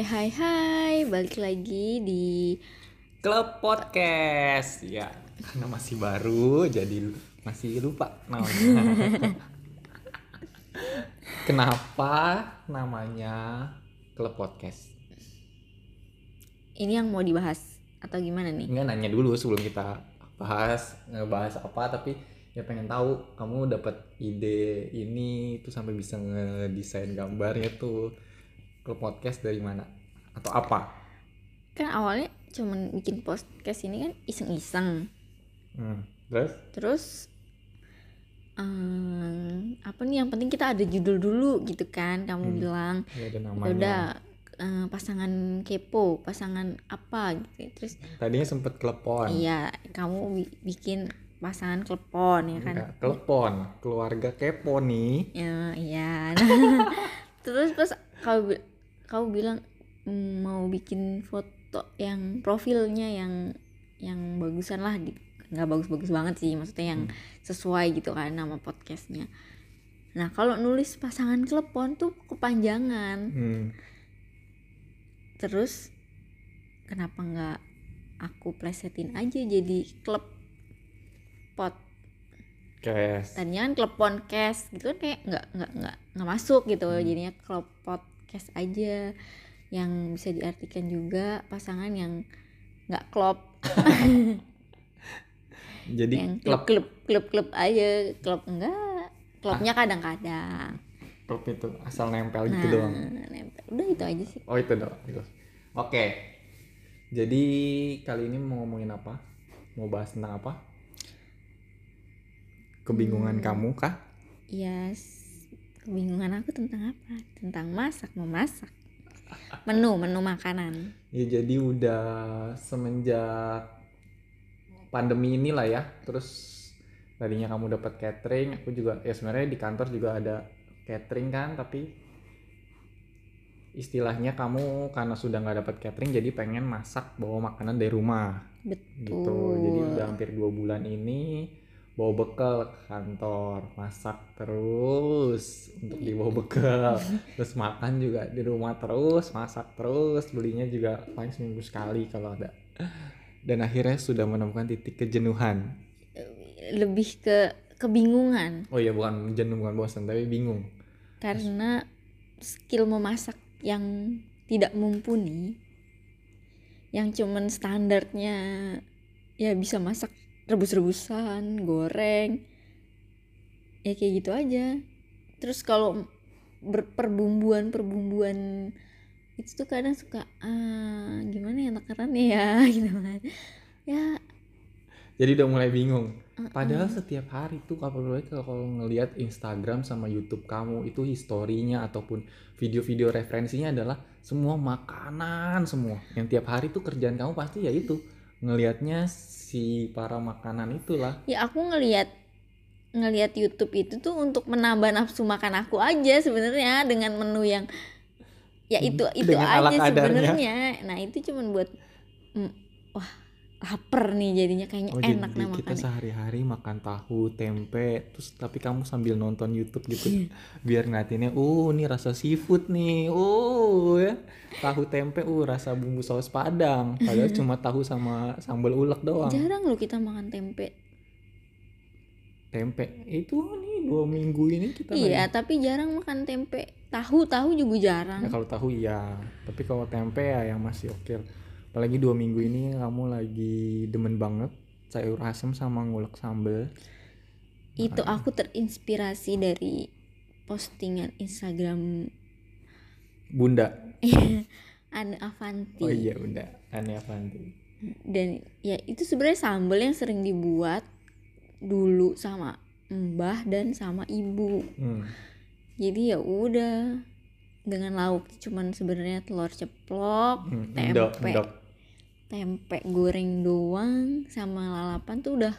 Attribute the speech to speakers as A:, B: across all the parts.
A: Hai hai hai, balik lagi di
B: Klub Podcast. Ya, karena masih baru jadi masih lupa namanya. Kenapa namanya Klub Podcast?
A: ini yang mau dibahas atau gimana nih?
B: Enggak nanya dulu sebelum kita bahas ngebahas apa tapi ya pengen tahu kamu dapat ide ini tuh sampai bisa ngedesain gambarnya tuh Klub Podcast dari mana atau apa?
A: Kan awalnya cuman bikin podcast ini kan iseng-iseng.
B: Hmm. Terus?
A: Terus em, apa nih yang penting kita ada judul dulu gitu kan? Kamu
B: Hmm.
A: bilang
B: Ya ada
A: "Ya
B: namanya.
A: udah eh, pasangan kepo, pasangan apa gitu. Terus
B: Tadinya sempet klepon.
A: iya, kamu bi- bikin pasangan klepon ya kan?
B: Enggak, telepon keluarga kepo nih
A: Ya, iya. Terus pas kau kau bilang mm, mau bikin foto yang profilnya yang yang bagusan lah di nggak bagus-bagus banget sih maksudnya yang sesuai gitu kan nama podcastnya. Nah kalau nulis pasangan klepon tuh kepanjangan.
B: hmm.
A: Terus kenapa nggak aku plesetin aja jadi klub pot
B: Kes
A: tadinya kan klepon cash gitu kan kayak nggak nggak nggak nggak masuk gitu
B: Hmm.
A: jadinya klub podcast aja yang bisa diartikan juga pasangan yang nggak klop.
B: Jadi
A: yang
B: klub
A: klub klub klub aja klub enggak. Klubnya kadang-kadang.
B: Klub itu asal nempel
A: nah
B: gitu doang.
A: nempel. Udah itu aja sih.
B: Oh itu doang gitu. oke. Jadi kali ini mau ngomongin apa? Mau bahas tentang apa? Kebingungan
A: Hmm.
B: kamu kah?
A: Ya s- kebingungan aku tentang apa? Tentang masak memasak. Menu menu makanan.
B: Ya jadi udah semenjak pandemi inilah ya. Terus tadinya kamu dapat catering aku juga ya sebenarnya di kantor juga ada catering kan tapi istilahnya kamu karena sudah nggak dapat catering jadi pengen masak bawa makanan dari rumah. Gitu. Jadi
A: Betul.
B: udah hampir dua bulan ini bawa bekal ke kantor masak terus untuk dibawa bekal. Terus makan juga di rumah terus masak terus belinya juga paling seminggu sekali kalau ada. Dan akhirnya sudah menemukan titik kejenuhan.
A: Lebih ke kebingungan.
B: Oh iya bukan jenuh bukan bosan tapi bingung.
A: Karena skill memasak yang tidak mumpuni yang cuman standarnya ya bisa masak rebus-rebusan goreng. Ya kayak gitu aja. Terus kalau berperbumbuan perbumbuan itu tuh kadang suka ah gimana ya takarannya ya? Gitu kan. Ya.
B: Jadi udah mulai bingung.
A: Uh-uh.
B: Padahal setiap hari tuh kalau kalau ngelihat Instagram sama YouTube kamu itu historinya ataupun video-video referensinya adalah semua makanan semua. Yang tiap hari tuh kerjaan kamu pasti ya itu ngelihatnya si para makanan itulah.
A: ya aku ngelihat ngelihat YouTube itu tuh untuk menambah nafsu makan aku aja sebenarnya dengan menu yang ya itu itu
B: Dengan
A: aja sebenarnya nah itu cuman buat mm, wah lapar nih jadinya kayaknya
B: Oh
A: enak
B: jadi
A: nah
B: kita sehari-hari makan tahu, tempe, terus tapi kamu sambil nonton YouTube
A: Iya.
B: gitu biar ngeliatinnya, uh ini rasa seafood nih, uh ya. Tahu tempe, uh rasa bumbu saus padang, padahal cuma tahu sama sambal ulek doang.
A: jarang loh kita makan tempe.
B: Tempe. Itu nih dua minggu ini kita
A: iya
B: lagi-
A: tapi jarang makan tempe. Tahu tahu juga jarang.
B: Ya, kalau tahu iya. Tapi kalau tempe ya yang masih oke apalagi dua minggu ini kamu lagi demen banget sayur asem sama ngulek sambel.
A: Itu aku terinspirasi dari postingan Instagram.
B: Bunda.
A: Anne Avanti.
B: Oh iya bunda. Aneh apa nanti
A: dan ya itu sebenarnya sambal yang sering dibuat dulu sama mbah dan sama ibu.
B: Hmm.
A: jadi ya udah dengan lauk cuman sebenarnya telur ceplok
B: hmm,
A: tempe.
B: endok endok
A: tempe goreng doang sama lalapan tuh udah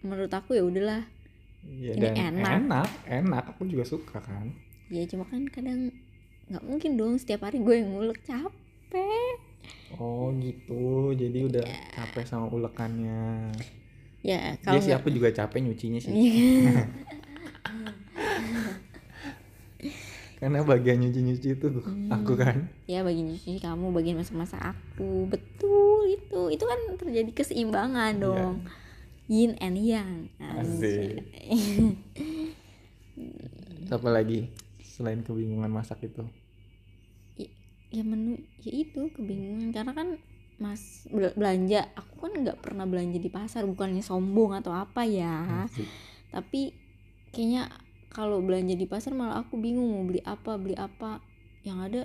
A: menurut aku ya udahlah.
B: Iya,
A: Ini
B: dan
A: enak.
B: enak enak. Aku juga suka kan.
A: Ya cuma kan kadang nggak mungkin dong setiap hari gue yang ngulek capek.
B: Oh gitu. Jadi udah capek sama ulekannya.
A: Ya
B: Iya
A: kalau
B: sih
A: nggak
B: aku juga capek nyucinya sih. karena bagian nyuci-nyuci itu aku kan.
A: Ya bagian nyuci kamu bagian masak-masak aku. Betul itu. Itu kan terjadi keseimbangan
B: Iya.
A: dong. Yin and yang.
B: Asik. apa lagi selain kebingungan masak itu?
A: I- ya menu ya itu kebingungan. Karena kan mas bel- belanja aku kan nggak pernah belanja di pasar. Bukannya sombong atau apa ya.
B: Asik.
A: tapi kayaknya kalau belanja di pasar malah aku bingung mau beli apa beli apa. Yang ada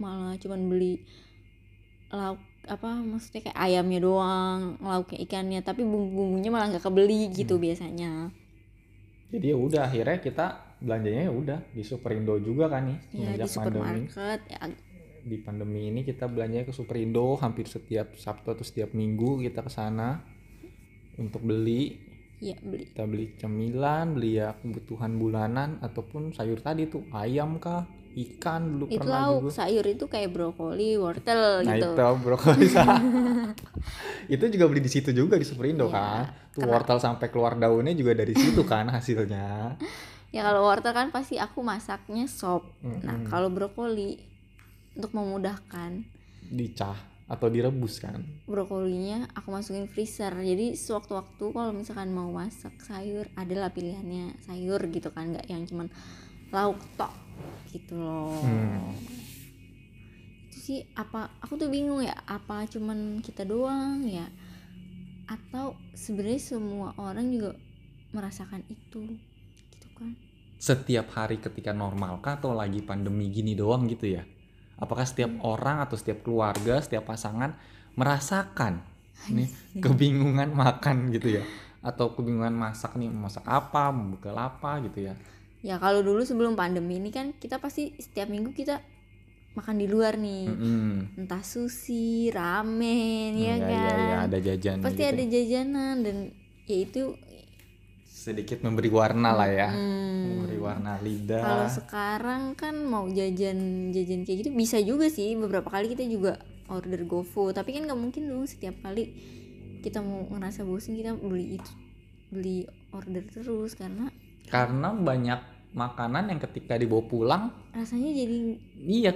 A: malah cuman beli lauk apa maksudnya kayak ayamnya doang lauknya ikannya. Tapi bumbu-bumbunya malah nggak kebeli gitu
B: Hmm.
A: biasanya.
B: Jadi ya udah akhirnya kita belanjanya ya udah di Superindo juga kan nih
A: ya di
B: semenjak pandemi
A: supermarket ya,
B: di pandemi ini kita belanjanya ke Superindo hampir setiap Sabtu atau setiap Minggu kita ke sana untuk beli
A: ya beli.
B: Kita beli cemilan beli ya kebutuhan bulanan ataupun sayur tadi tuh ayam kah ikan dulu
A: itu
B: pernah
A: lauk
B: juga.
A: sayur itu kayak brokoli wortel
B: nah
A: gitu.
B: itu brokoli. Itu juga beli di situ juga di Superindo
A: Iya,
B: kan. Tuh wortel sampai keluar daunnya juga dari situ kan hasilnya.
A: Ya kalau wortel kan pasti aku masaknya sop. Nah
B: Mm-mm.
A: kalau brokoli untuk memudahkan
B: dicah atau direbus kan?
A: Brokolinya aku masukin freezer. Jadi sewaktu-waktu kalau misalkan mau masak sayur adalah pilihannya sayur gitu kan. Nggak yang cuman lauk tok gitu loh.
B: Hmm.
A: itu sih apa aku tuh bingung ya apa cuman kita doang ya? Atau sebenarnya semua orang juga merasakan itu gitu kan?
B: Setiap hari ketika normal kah atau lagi pandemi gini doang gitu ya apakah setiap
A: Hmm.
B: orang atau setiap keluarga setiap pasangan merasakan nih kebingungan makan gitu ya atau kebingungan masak nih masak apa mau buka apa gitu ya
A: ya kalau dulu sebelum pandemi ini kan kita pasti setiap minggu kita makan di luar nih
B: Mm-mm.
A: entah sushi ramen ya
B: Iya,
A: kan
B: iya, iya, ada jajan
A: pasti
B: gitu
A: ada
B: ya.
A: jajanan dan ya itu
B: sedikit memberi warna lah ya.
A: Hmm,
B: memberi warna lidah.
A: Kalau sekarang kan mau jajan jajan kayak gitu bisa juga sih. Beberapa kali kita juga order GoFood. Tapi kan nggak mungkin dong setiap kali kita mau ngerasa bosen kita beli itu beli order terus karena
B: karena banyak makanan yang ketika dibawa pulang
A: rasanya jadi
B: iya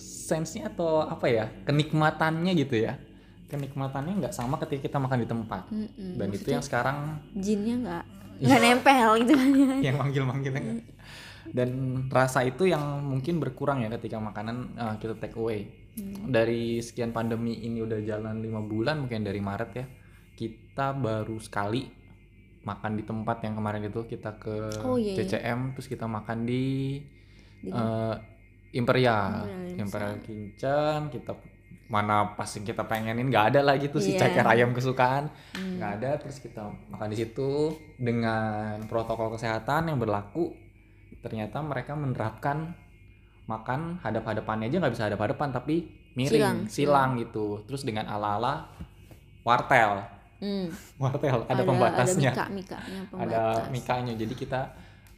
B: sensenya atau apa ya kenikmatannya gitu ya. Kenikmatannya nggak sama ketika kita makan di tempat.
A: Mm-mm,
B: dan itu
A: maksudnya
B: yang sekarang
A: jinnya nggak nggak nempel gitu
B: yang manggil-manggilnya nggak. dan rasa itu yang mungkin berkurang ya ketika makanan eh, kita take away
A: Hmm.
B: dari sekian pandemi ini udah jalan lima bulan mungkin dari Maret ya kita baru sekali makan di tempat yang kemarin itu kita ke
A: Oh, iya, iya.
B: CCM terus kita makan di
A: Di-
B: eh, Imperial
A: Imperial
B: Imperial Kincen kita mana pas yang kita pengenin nggak ada lagi tuh si
A: Iya.
B: ceker ayam kesukaan.
A: Hmm.
B: nggak ada terus kita makan di situ. Dengan protokol kesehatan yang berlaku ternyata mereka menerapkan makan hadap-hadapannya aja nggak bisa hadap-hadapan tapi
A: Silang,
B: miring silang, gitu. Terus dengan ala-ala wartel.
A: Hmm.
B: wartel ada, pembatasnya
A: ada mika mikanya
B: ada
A: pembatas.
B: mikanya jadi kita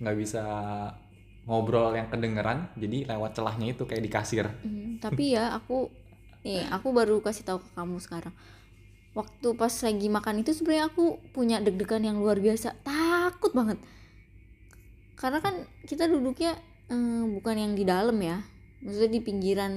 B: nggak bisa ngobrol yang kedengeran jadi lewat celahnya itu kayak di kasir.
A: Hmm, tapi ya aku nih aku baru kasih tahu ke kamu sekarang. Waktu pas lagi makan itu sebenarnya aku punya deg-degan yang luar biasa. Takut banget. Karena kan kita duduknya eh, bukan yang di dalam ya. Maksudnya di pinggiran.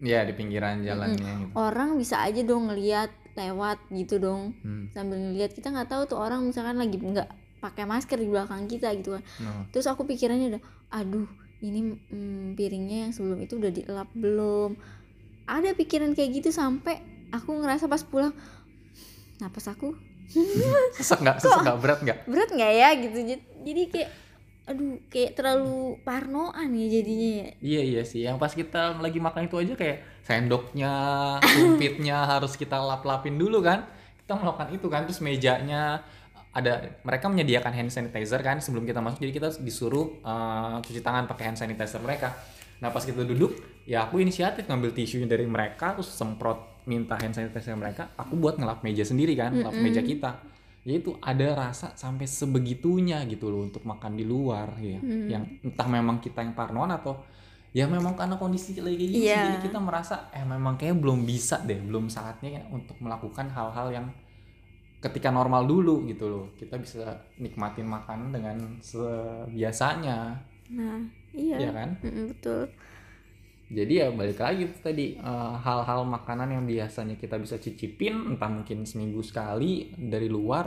B: Ya di pinggiran jalannya gitu.
A: orang bisa aja dong ngeliat lewat gitu dong.
B: Hmm,
A: sambil ngeliat kita nggak tahu tuh orang misalkan lagi nggak pakai masker di belakang kita gitu kan.
B: No.
A: terus aku pikirannya udah aduh ini mm, piringnya yang sebelum itu udah dielap belum ada pikiran kayak gitu sampai aku ngerasa pas pulang napas aku?
B: Sesek nggak? Sesek nggak? Berat nggak?
A: Berat nggak ya? Gitu. Jad- jadi kayak aduh kayak terlalu parnoan ya jadinya ya.
B: Iya iya sih, yang pas kita lagi makan itu aja kayak sendoknya, sumpitnya harus kita lap-lapin dulu kan. Kita melakukan itu kan, terus mejanya ada mereka menyediakan hand sanitizer kan sebelum kita masuk, jadi kita disuruh eh, cuci tangan pakai hand sanitizer mereka. Nah pas kita duduk, ya aku inisiatif ngambil tisunya dari mereka, terus semprot minta hand sanitizer mereka, aku buat ngelap meja sendiri kan, ngelap
A: Mm-mm.
B: meja kita. Ya itu ada rasa sampai sebegitunya gitu loh untuk makan di luar ya,
A: Hmm.
B: yang entah memang kita yang parnoan atau ya memang karena kondisi lagi gini
A: Iya.
B: jadi kita merasa eh memang kayak belum bisa deh belum saatnya ya untuk melakukan hal-hal yang ketika normal dulu gitu loh kita bisa nikmatin makanan dengan sebiasanya
A: nah iya
B: ya kan
A: Mm-mm, betul
B: jadi ya balik lagi tuh tadi eh, hal-hal makanan yang biasanya kita bisa cicipin entah mungkin seminggu sekali dari luar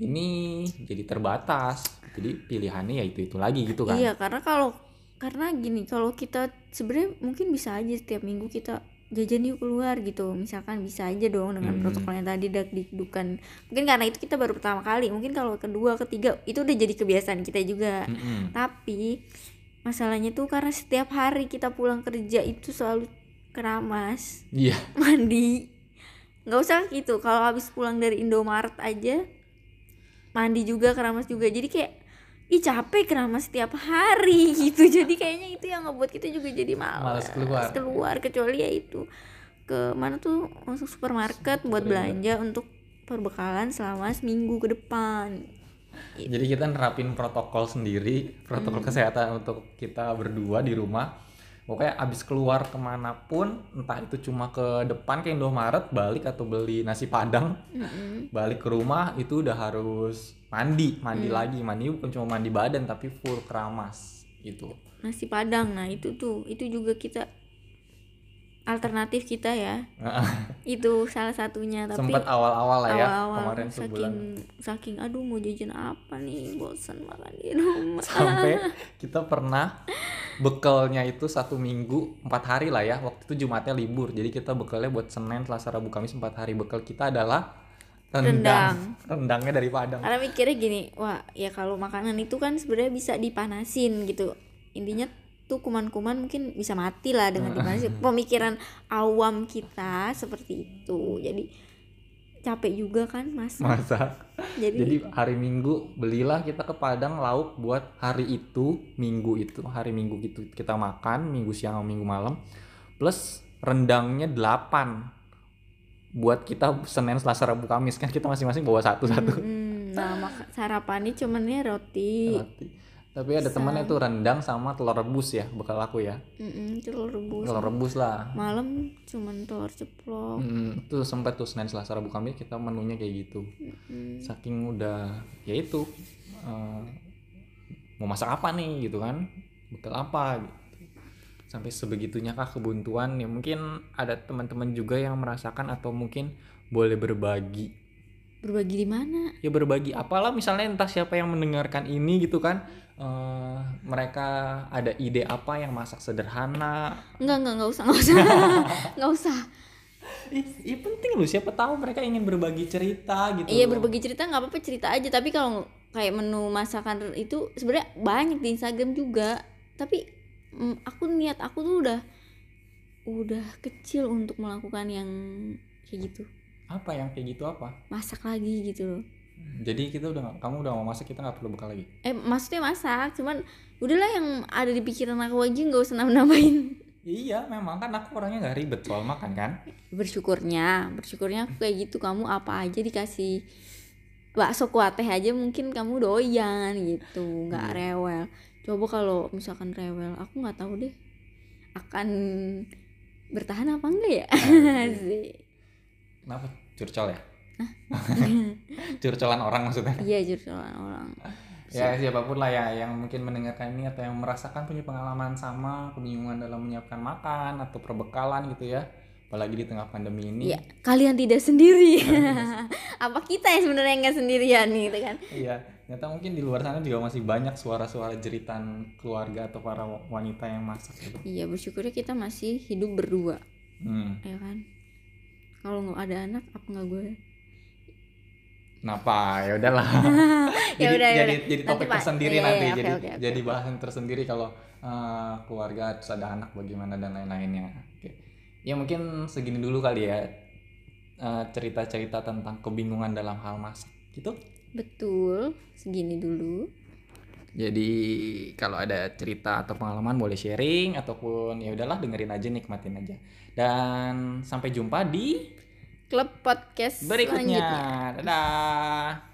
B: ini jadi terbatas jadi pilihannya ya itu itu lagi gitu kan
A: Iya, karena kalau karena gini, kalau kita sebenarnya mungkin bisa aja setiap minggu kita jajan yuk keluar gitu. Misalkan bisa aja dong dengan
B: Hmm.
A: protokol yang tadi dak dikdukan. Mungkin karena itu kita baru pertama kali, mungkin kalau kedua, ketiga itu udah jadi kebiasaan kita juga.
B: Mm-mm.
A: Tapi masalahnya tuh karena setiap hari kita pulang kerja itu selalu keramas,
B: iya
A: mandi. nggak usah gitu. Kalau habis pulang dari Indomaret aja mandi juga keramas juga. Jadi kayak ih capek keramas setiap hari gitu. Jadi kayaknya itu yang ngebuat kita juga jadi malas
B: Malas keluar.
A: keluar kecuali ya itu ke mana tuh masuk supermarket buat
B: Super, iya.
A: belanja untuk perbekalan selama seminggu ke depan.
B: Jadi kita nerapin protokol sendiri,
A: Hmm.
B: protokol kesehatan untuk kita berdua di rumah. Pokoknya abis keluar ke mana pun, entah itu cuma ke depan ke Indomaret, balik atau beli nasi padang,
A: Mm-mm.
B: balik ke rumah itu udah harus mandi, mandi
A: Hmm.
B: lagi, mandi bukan cuma mandi badan tapi full keramas gitu.
A: Nasi padang, nah itu tuh itu juga kita alternatif kita ya. itu salah satunya tapi
B: Sempat awal-awal lah ya,
A: awal-awal.
B: kemarin sebulan.
A: saking saking aduh mau jajan apa nih? Bosan makan di rumah.
B: Sampai kita pernah bekalnya itu satu minggu empat hari lah ya. Waktu itu jumatnya libur. Jadi kita bekalnya buat senin selasa rabu kamis empat hari. Bekal kita adalah rendang. Rendangnya dari padang.
A: Karena mikirnya gini wah ya kalau makanan itu kan sebenarnya bisa dipanasin gitu. Intinya tuh kuman-kuman mungkin bisa mati lah dengan dipanasin pemikiran awam kita seperti itu. Jadi capek juga kan mas
B: masak.
A: Jadi,
B: jadi hari minggu belilah kita ke padang lauk buat hari itu minggu itu hari minggu itu kita makan minggu siang minggu malam. Plus rendangnya 8 buat kita senin selasa rabu kamis. Kan kita masing-masing bawa satu-satu.
A: Mm, nah maka sarapannya cuman ya roti.
B: Roti. Tapi ada temannya tuh rendang sama telur rebus ya, bekal aku ya.
A: Mm-mm, telur rebus
B: Telur rebus lah.
A: malam cuman telur ceplok
B: Mm, itu sempat tuh Senin Selasa Rabu Kamis kita menunya kayak gitu.
A: Mm,
B: Saking udah ya itu eh, mau masak apa nih gitu kan? Bekal apa gitu. Sampai sebegitunya kah kebuntuan ya mungkin ada teman-teman juga yang merasakan atau mungkin boleh berbagi
A: berbagi di mana
B: ya berbagi apalah misalnya entah siapa yang mendengarkan ini gitu kan eh, mereka ada ide apa yang masak sederhana
A: Enggak, enggak, enggak usah, enggak usah. Enggak usah.
B: Ih, penting loh siapa tahu mereka ingin berbagi cerita gitu
A: Iya, berbagi cerita nggak apa-apa cerita aja, tapi kalau kayak menu masakan itu sebenarnya banyak di Instagram juga. Tapi mm, aku niat aku tuh udah udah kecil untuk melakukan yang kayak gitu.
B: Apa yang kayak gitu apa
A: Masak lagi gitu loh.
B: jadi kita udah kamu udah mau masak kita nggak perlu bekal lagi
A: Eh, maksudnya masak, cuman udahlah yang ada di pikiran aku aja nggak usah nambah-nambahin.
B: iya memang kan aku orangnya nggak ribet soal makan kan
A: bersyukurnya bersyukurnya aku kayak gitu kamu apa aja dikasih bakso kuah teh aja mungkin kamu doyan gitu nggak
B: Iya.
A: rewel coba kalau misalkan rewel aku nggak tahu deh akan bertahan apa enggak ya Asik.
B: Kenapa curcol ya curcolan orang maksudnya
A: iya jurusan orang
B: ya siapa pun lah ya yang mungkin mendengarkan ini atau yang merasakan punya pengalaman sama kebingungan dalam menyiapkan makan atau perbekalan gitu ya apalagi di tengah pandemi ini
A: Iya, kalian tidak sendiri. Apa kita yang sebenarnya nggak sendirian gitu kan?
B: Iya, ternyata mungkin di luar sana juga masih banyak suara-suara jeritan keluarga atau para wanita yang masak gitu.
A: Iya, bersyukurnya kita masih hidup berdua,
B: Hmm.
A: ya kan? Kalau nggak ada anak, apa nggak gue?
B: Kenapa? Ya udahlah.
A: Ya
B: jadi,
A: udah, ya
B: jadi topik tersendiri
A: Iya,
B: nanti.
A: iya,
B: jadi
A: oke, oke,
B: jadi bahasan tersendiri kalau eh, keluarga terus ada anak bagaimana dan lain-lainnya. Oke. Ya mungkin segini dulu kali ya eh, cerita-cerita tentang kebingungan dalam hal masak gitu.
A: Betul, segini dulu.
B: Jadi kalau ada cerita atau pengalaman boleh sharing ataupun ya udahlah dengerin aja nikmatin aja. Dan sampai jumpa di
A: Klub podcast
B: berikutnya.
A: selanjutnya.
B: Dadah.